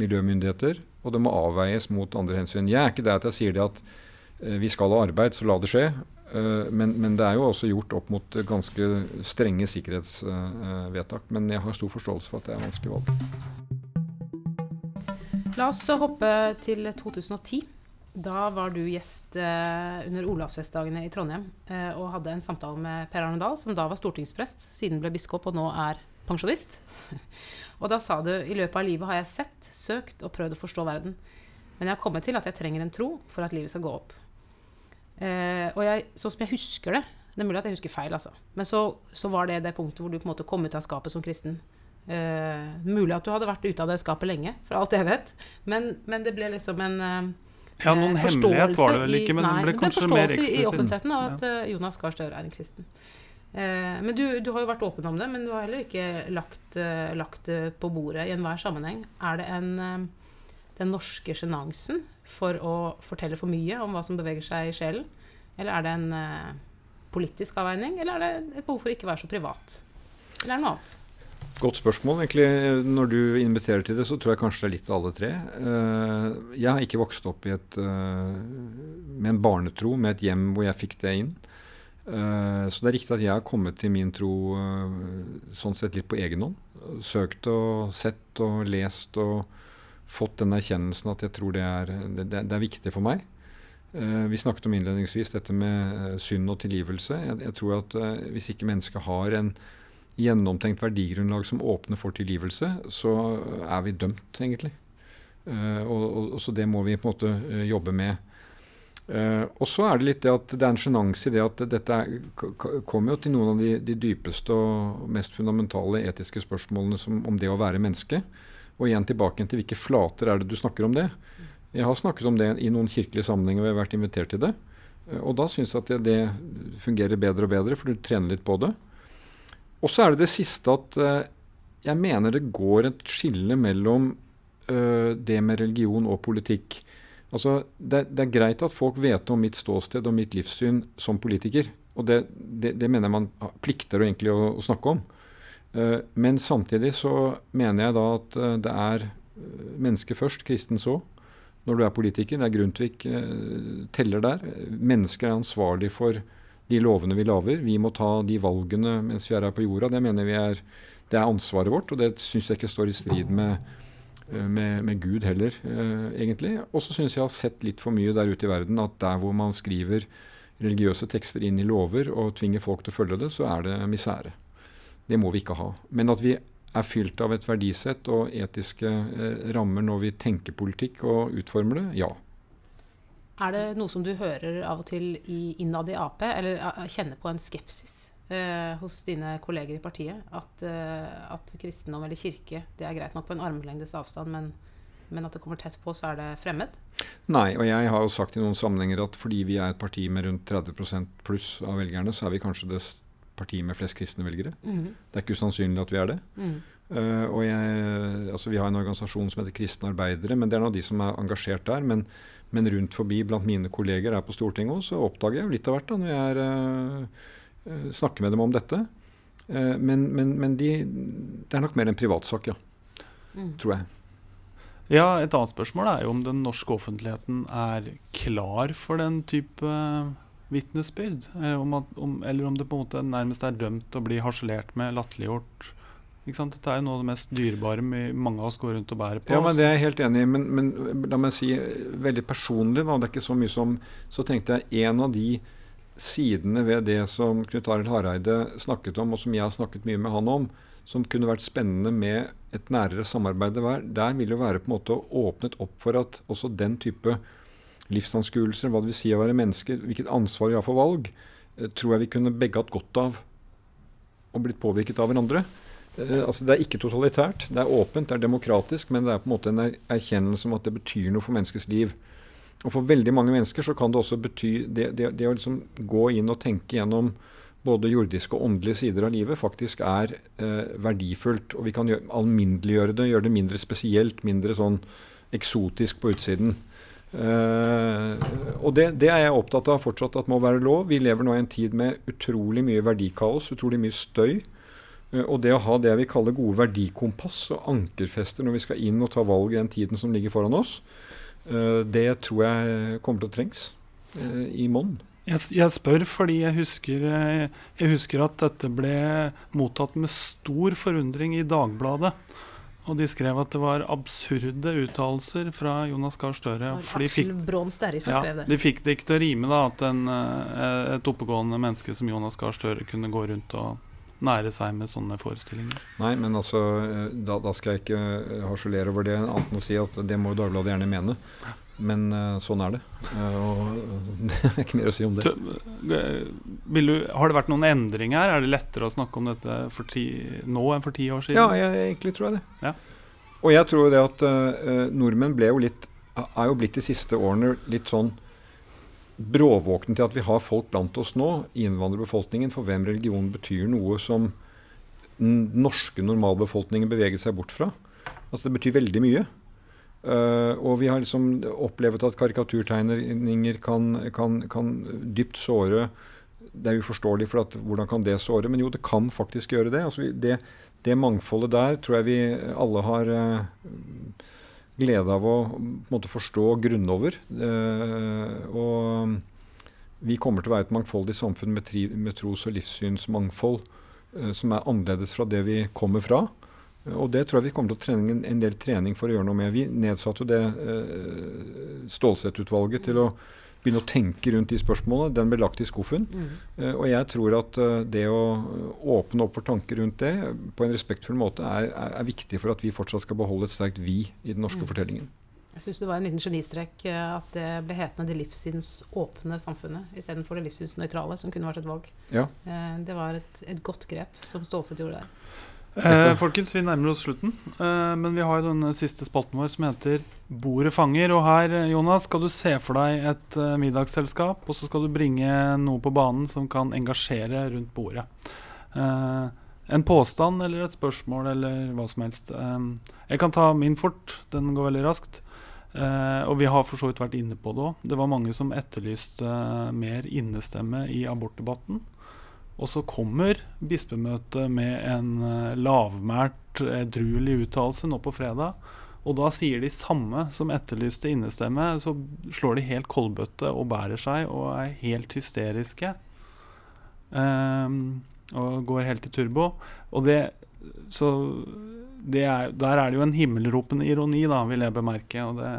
Miljømyndigheter. Og det må avveies mot andre hensyn. Jeg er ikke der at jeg sier det at eh, vi skal ha arbeid, så la det skje. Eh, men, men det er jo også gjort opp mot ganske strenge sikkerhetsvedtak. men jeg har stor forståelse for at det er vanskelig valg. La oss hoppe til 2010. Da var du gjest eh, under Olavsfestdagene i Trondheim og hadde en samtale med Per Arne Dahl, som da var stortingsprest, siden ble biskop og nå er pensjonist. og da sa du i løpet av livet har jeg sett, søkt og prøvd å forstå verden. Men jeg har kommet til at jeg trenger en tro for at livet skal gå opp. Eh, og jeg, sånn som jeg husker det Det er mulig at jeg husker feil, altså. Men så, så var det det punktet hvor du på en måte kom ut av skapet som kristen. Eh, mulig at du hadde vært ute av det skapet lenge, for alt jeg vet. Men, men det ble liksom en eh, Ja, noen hemmelighet var det vel ikke, men nei, den ble kanskje mer forståelse i eksplisitt. offentligheten av at Ja. eh, Jonas Gahr Støre er en kristen. Eh, men du, du har jo vært åpen om det, men du har heller ikke lagt, eh, det på bordet i enhver sammenheng. Er det en, eh, den norske sjenansen for å fortelle for mye om hva som beveger seg i sjelen? Eller er det en politisk avveining, eller er det et behov for å ikke være så privat? Eller er det noe annet? Godt spørsmål. egentlig. Når du inviterer til det, så tror jeg kanskje det er litt av alle tre. Jeg har ikke vokst opp et, med en barnetro, med et hjem hvor jeg fikk det inn. Eh, Så det er riktig at jeg har kommet til min tro eh, sånn sett litt på egen hånd. Søkt og sett og lest og fått den erkjennelsen at jeg tror det er, det, det er viktig for meg. Eh, Vi snakket om innledningsvis dette med synd og tilgivelse. Jeg, jeg tror at hvis ikke mennesket har en gjennomtenkt verdigrunnlag som åpner for tilgivelse, så er vi dømt, egentlig. Og, og, og Så det må vi på en måte jobbe med. Eh, og så er det litt det at det er en sjenanse i det at dette er, kommer jo til noen av de, de dypeste og mest fundamentale etiske spørsmålene som, om det å være menneske. Og igjen tilbake til hvilke flater er det du snakker om det. Jeg har snakket om det i noen kirkelige sammenhenger og jeg har vært invitert til det. Uh, Og da syns jeg at det, det fungerer bedre og bedre, for du trener litt på det. Og så er det det siste at uh, jeg mener det går et skille mellom det med religion og politikk. Altså, det, det er greit at folk vet om mitt ståsted og mitt livssyn som politiker. Og det, det, det mener jeg man plikter egentlig å, å snakke om. Uh, men samtidig så mener jeg da at uh, det er eh, mennesket først, kristen så. Når du er politiker. Det er Grundtvig uh, teller der. Mennesker er ansvarlig for de lovene vi lager. Vi må ta de valgene mens vi er her på jorda. Det mener vi er, det er ansvaret vårt, og det syns jeg ikke står i strid med, med, med Gud heller, eh, egentlig. Og så syns jeg jeg har sett litt for mye der ute i verden at der hvor man skriver religiøse tekster inn i lover og tvinger folk til å følge det, så er det misere. Det må vi ikke ha. Men at vi er fylt av et verdisett og etiske eh, rammer når vi tenker politikk og utformer det, ja. Er det noe som du hører av og til innad i Ap, eller eh, kjenner på en skepsis eh, hos dine kolleger i partiet? At, eh, at kristendom eller kirke det er greit nok på en armlengdes avstand, men, men at det kommer tett på, så er det fremmed? Nei, og jeg har jo sagt i noen sammenhenger at fordi vi er et parti med rundt 30 pluss av velgerne, så er vi kanskje det partiet med flest kristne velgere. Det er ikke usannsynlig at vi er det. Mm. Uh, og jeg, altså Vi har en organisasjon som heter Kristne arbeidere, men det er nå de som er engasjert der. Men, men rundt forbi blant mine kolleger her på Stortinget også, så oppdager jeg litt av hvert da, når jeg er, eh, eh, snakker med dem om dette. Eh, men men, men de, det er nok mer en privatsak, ja. Mm. Tror jeg. Ja, Et annet spørsmål er jo om den norske offentligheten er klar for den type eh, vitnesbyrd. Eller om, om, eller om det på en måte nærmest er dømt å bli harselert med, latterliggjort. Ikke sant? Dette er jo noe av det mest dyrebare mange av oss går rundt og bærer på. Ja, men Det er jeg helt enig i. Men, men la meg si veldig personlig, da, det er ikke så mye som Så tenkte jeg en av de sidene ved det som Knut Arild Hareide snakket om, og som jeg har snakket mye med han om, som kunne vært spennende med et nærere samarbeid, der, der vil jo være på en måte åpnet opp for at også den type livsanskuelser, hva det vil si å være menneske, hvilket ansvar vi har for valg, eh, tror jeg vi kunne begge hatt godt av og blitt påvirket av hverandre. Eh, altså Det er ikke totalitært, det er åpent, det er demokratisk, men det er på en måte en er erkjennelse om at det betyr noe for menneskets liv. Og For veldig mange mennesker så kan det også bety det, det, det å liksom gå inn og tenke gjennom både jordiske og åndelige sider av livet faktisk er eh, verdifullt. Og vi kan gjøre, alminneliggjøre det, gjøre det mindre spesielt, mindre sånn eksotisk på utsiden. Eh, og det, det, er jeg opptatt av fortsatt at må være lov. Vi lever nå i en tid med utrolig mye verdikaos, utrolig mye støy. Uh, og det å ha det vi kaller gode verdikompass og ankerfester når vi skal inn og ta valg i den tiden som ligger foran oss, det tror jeg kommer til å trengs i monn. Jeg, jeg, spør fordi jeg husker, jeg husker at dette ble mottatt med stor forundring i Dagbladet. Og de skrev at det var absurde uttalelser fra Jonas Gahr Støre. Braan Sterri som ja. De fikk det ikke til å rime da, at en, eh, et oppegående menneske som Jonas Gahr Støre kunne gå rundt og nære seg med sånne forestillinger. Nei, men altså, eh, da, da skal jeg ikke eh, harselere over det, annet enn å si at det må Dagbladet gjerne mene. Men uh, sånn er det. Og det er ikke mer å si om det. Du, har det vært noen endringer? Er det lettere å snakke om dette ti, nå enn for ti år siden? Ja, jeg, egentlig tror jeg det. Ja. Og jeg tror det at uh, nordmenn jo litt, er jo blitt de siste årene litt sånn bråvåkne til at vi har folk blant oss nå, innvandrerbefolkningen, for hvem religion betyr noe som den norske normalbefolkningen beveger seg bort fra. Altså Det betyr veldig mye. Uh, og vi har liksom opplevd at karikaturtegninger kan, kan, kan dypt såre Det er uforståelig, for at, hvordan kan det såre? Men jo, det kan faktisk gjøre det. Altså, det, det, mangfoldet der tror jeg vi alle har uh, glede av å måte, forstå grunne over. Uh, og vi kommer til å være et mangfoldig samfunn med, tri, med tros- og livssynsmangfold som er annerledes fra det vi kommer fra. Og det tror jeg vi kommer til å trenge en, del trening for å gjøre noe med. Vi nedsatte jo det eh, Stålsett-utvalget til å begynne å tenke rundt de spørsmålene. Den ble lagt i skuffen. Mm. Uh, og jeg tror at uh, det å åpne opp for tanker rundt det på en respektfull måte er, er, er, viktig for at vi fortsatt skal beholde et sterkt vi i den norske mm. fortellingen. Jeg syns det var en liten genistrek at det ble hetende 'Det livssynsåpne samfunnet' istedenfor 'Det livssynsnøytrale', som kunne vært et valg. Ja. Det var et, et godt grep som Stålsett gjorde der. Eh, folkens, vi nærmer oss slutten. Eh, men vi har jo den siste spalten vår som heter Bordet fanger. Og her, Jonas, skal du se for deg et uh, middagsselskap, og så skal du bringe noe på banen som kan engasjere rundt bordet. Eh, en påstand eller et spørsmål eller hva som helst. Eh, jeg kan ta min fort. Den går veldig raskt. Eh, og vi har for så vidt vært inne på det òg. Det var mange som etterlyste mer innestemme i abortdebatten. Og så kommer bispemøtet med en uh, lavmælt, edruelig uttalelse nå på fredag. Og da sier de samme som etterlyste innestemme, så slår de helt koldbøtte og bærer seg og er helt hysteriske. Um, og går helt i turbo. Og det Så det er, der er det jo en himmelropende ironi, da, vil jeg bemerke. Og det,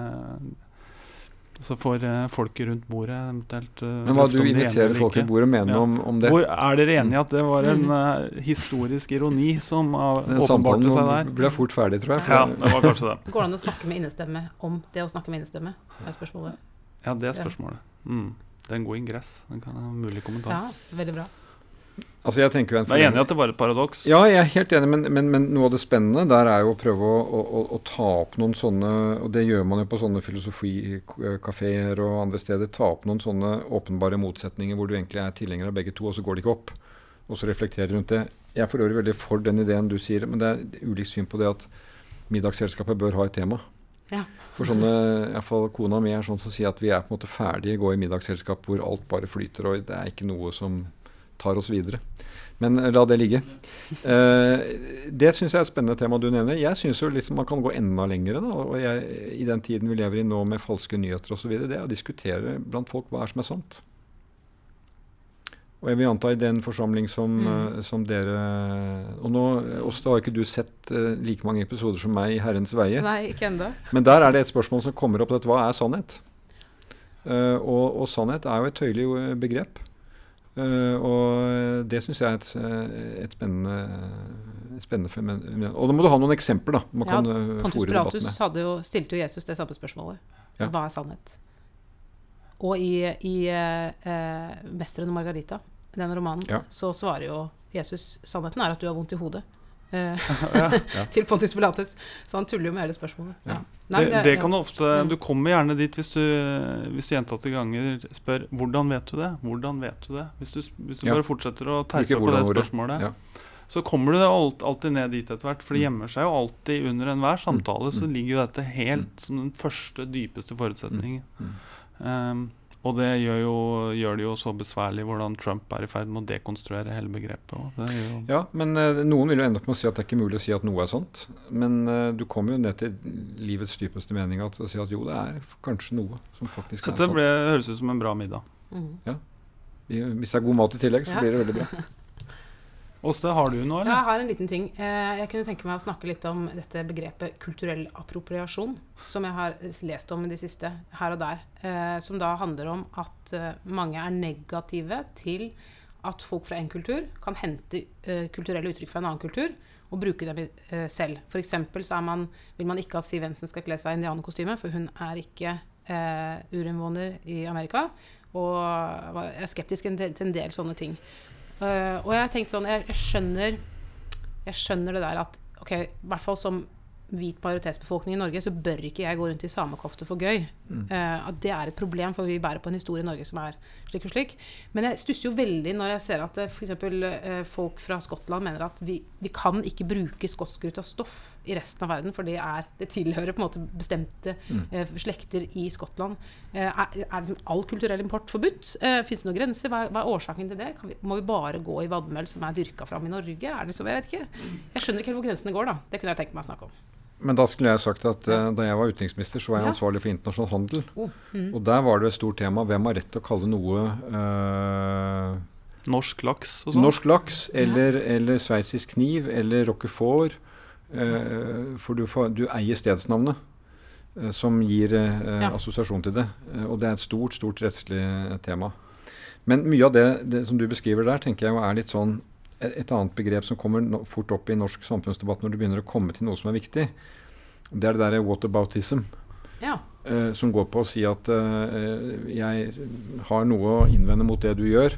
så får uh, folket rundt bordet eventuelt uh, Men hva du inviterer folk rundt bordet og mener ja. om, om, det? Hvor, er dere enige i at det var en uh, historisk ironi som uh, åpenbarte seg der? Samtalen ble fort ferdig, tror jeg. Ja, det var kanskje det. Går det an å snakke med innestemme om det å snakke med innestemme? er spørsmålet. Ja, det er spørsmålet. Mm. Det er en god ingress. Den kan ha en mulig kommentar. Ja, veldig bra. Altså jeg tenker jeg er enig i at det var et paradoks? Ja, jeg er helt enig, men, men, men, noe av det spennende der er jo å prøve å, å, å, ta opp noen sånne Og det gjør man jo på sånne filosofikafeer og andre steder. Ta opp noen sånne åpenbare motsetninger hvor du egentlig er tilhenger av begge to, og så går det ikke opp. Og så reflektere rundt det. Jeg er for øvrig veldig for den ideen du sier, men det er ulikt syn på det at middagsselskapet bør ha et tema. Ja. For sånne, i hvert fall Kona mi er sånn som sier at vi er på en måte ferdige, gå i middagsselskap hvor alt bare flyter, og det er ikke noe som tar oss videre. Men eh, la det ligge. Uh, det syns jeg er et spennende tema du nevner. Jeg syns liksom man kan gå enda lenger. Da, og jeg, I den tiden vi lever i nå med falske nyheter osv., det er å diskutere blant folk hva er som er sant. Og jeg vil anta i den forsamling som, mm. uh, som dere Og nå Åste, har ikke du sett uh, like mange episoder som meg i Herrens veie. Nei, ikke enda. Men der er det et spørsmål som kommer opp. Dette, hva er sannhet? Og, og, sannhet er jo et tøyelig begrep. Uh, og det syns jeg er et, eh, et spennende, spennende fenomen. Og da må du ha noen eksempler, da. Man ja, kan, Pontus Pilatus jo, stilte jo Jesus det samme spørsmålet. Ja. Hva er sannhet? Og i, i uh, 'Mesteren og Margarita', den romanen, ja. så svarer jo Jesus sannheten er at du har vondt i hodet. til Pontus Pilatus. Så han tuller jo med hele spørsmålet. Ja. Nei, det, det, kan du ofte mm. Du kommer gjerne dit hvis du, hvis du gjentatte ganger spør 'Hvordan vet du det?' Hvordan vet du det? Hvis du, hvis du bare fortsetter å terpe på det spørsmålet. så kommer du alltid ned dit etter hvert. For det Mm. gjemmer seg jo alltid under enhver samtale. Så Mm. ligger jo dette helt som den første, dypeste forutsetningen. Mm. Um, og det gjør, jo, gjør det jo så besværlig hvordan Trump er i ferd med å dekonstruere hele begrepet. Det gjør jo Ja, men eh, noen vil jo ende opp med å si at det er ikke mulig å si at noe er sant. Men eh, du kommer jo ned til livets dypeste mening at, å si at jo, det er kanskje noe som faktisk er Dette sant. Dette høres ut som en bra middag. Mm. I- Hvis det er god mat i tillegg, så Ja. blir det veldig bra. Åste, har du noe, Ja, eller? jeg har en liten ting. Eh, Jeg kunne tenke meg å snakke litt om dette begrepet kulturell appropriasjon, som jeg har lest om i det siste, her og der. eh, Som da handler om at eh, mange er negative til at folk fra en kultur kan hente kulturelle uttrykk fra en annen kultur og bruke dem selv. F.eks. så man, vil man ikke at Siv Jensen skal kle seg i indianerkostyme, for hun er ikke urinnvåner i Amerika. Og er skeptisk til en del sånne ting. Eh, og jeg tenkte sånn jeg, jeg skjønner Jeg skjønner det der at ok, i hvert fall som hvit majoritetsbefolkning i Norge, så bør ikke jeg gå rundt i samekofte for gøy. Mm. Eh, at det er et problem, for vi bærer på en historie i Norge som er slik og slik. Men jeg stusser jo veldig når jeg ser at f.eks. Uh, folk fra Skottland mener at vi, vi kan ikke bruke skotskruta stoff i resten av verden, for det, er, det tilhører på en måte bestemte Mm. eh, slekter i Skottland. Uh, er, er liksom all kulturell import forbudt? Uh, Fins det noen grenser? Hva, er- hva er årsaken til det? Kan vi, må vi bare gå i vadmel som er dyrka fram i Norge? Er det så, jeg vet ikke. Jeg skjønner ikke helt hvor grensene går, da. Det kunne jeg tenkt meg å snakke om. Men da skulle jeg sagt at uh, da jeg var utenriksminister, så var jeg Ja. ansvarlig for internasjonal handel. Oh, mm. Og der var det et stort tema hvem har rett til å kalle noe uh, Norsk laks og sånn? norsk laks eller, eller sveitsisk kniv eller roquefort. Uh, for du, får, du eier stedsnavnet, som gir eh, Ja. assosiasjon til det. Og det er et stort, stort rettslig tema. Men mye av det, det som du beskriver der, tenker jeg er litt sånn et et annet begrep som kommer fort opp i norsk samfunnsdebatt når du begynner å komme til noe som er viktig. Det er det derre whataboutism. Ja. Uh, som går på å si at uh, jeg har noe å innvende mot det du gjør,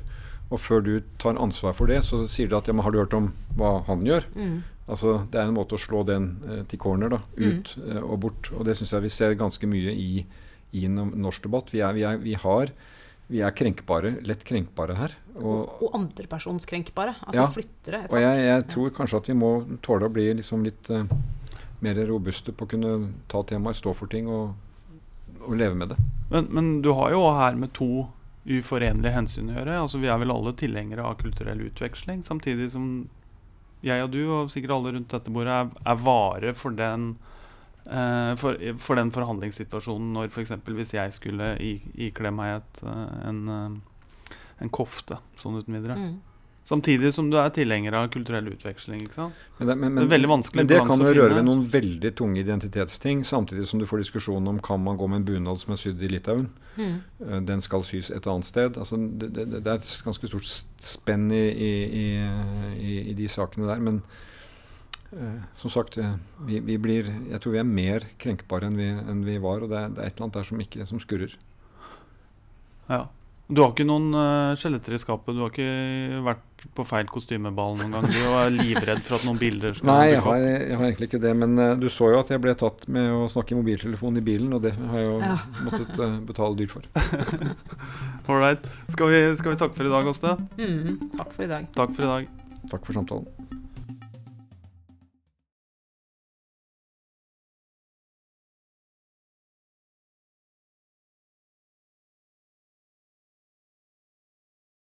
og før du tar ansvar for det, så sier du at ja, men har du hørt om hva han gjør? Mm. Altså, Det er en måte å slå den uh, til corner, da, ut eh, og bort. Og det syns jeg vi ser ganske mye i, i norsk debatt. Vi er, vi, er, vi, har, vi er krenkbare, lett krenkbare her. Og, Og, andrepersonskrenkbare. Altså Ja. flyttere. og jeg, jeg tror kanskje at vi må tåle å bli liksom litt uh, mer robuste på å kunne ta temaer, stå for ting og, og leve med det. Men, men du har jo her med to uforenlige hensyn å gjøre. Altså Vi er vel alle tilhengere av kulturell utveksling, samtidig som jeg og du, og sikkert alle rundt dette bordet, er, er vare for den eh, for, for den forhandlingssituasjonen når f.eks. hvis jeg skulle ikle meg et, eh, en, en kofte sånn uten videre. Mm. Samtidig som du er tilhenger av kulturell utveksling. ikke sant? Men det, men, Det er veldig vanskelig men det kan jo røre ved noen veldig tunge identitetsting, samtidig som du får diskusjonen om kan man gå med en bunad som er sydd i Litauen. Mm. Eh, Den skal sys et annet sted. Altså, det, det, det er et ganske stort spenn i, i, i, i, i de sakene der. Men uh, som sagt, eh, vi, vi blir, jeg tror vi er mer krenkbare enn vi, enn vi var. Og det er, det er et eller annet der som, ikke, som skurrer. Ja. Du har ikke noen uh, skjeletter i skapet? Du har ikke vært på feil kostymeball noen gang? Du er livredd for at noen bilder skal Nei, jeg har, jeg har egentlig ikke det. Men uh, du så jo at jeg ble tatt med å snakke i mobiltelefon i bilen, og det har jeg jo Ja. måttet uh, betale dyrt for. All right. Skal vi, skal vi takke for i dag, Åste? Mm. Takk for i dag. Takk for i dag. Takk for samtalen.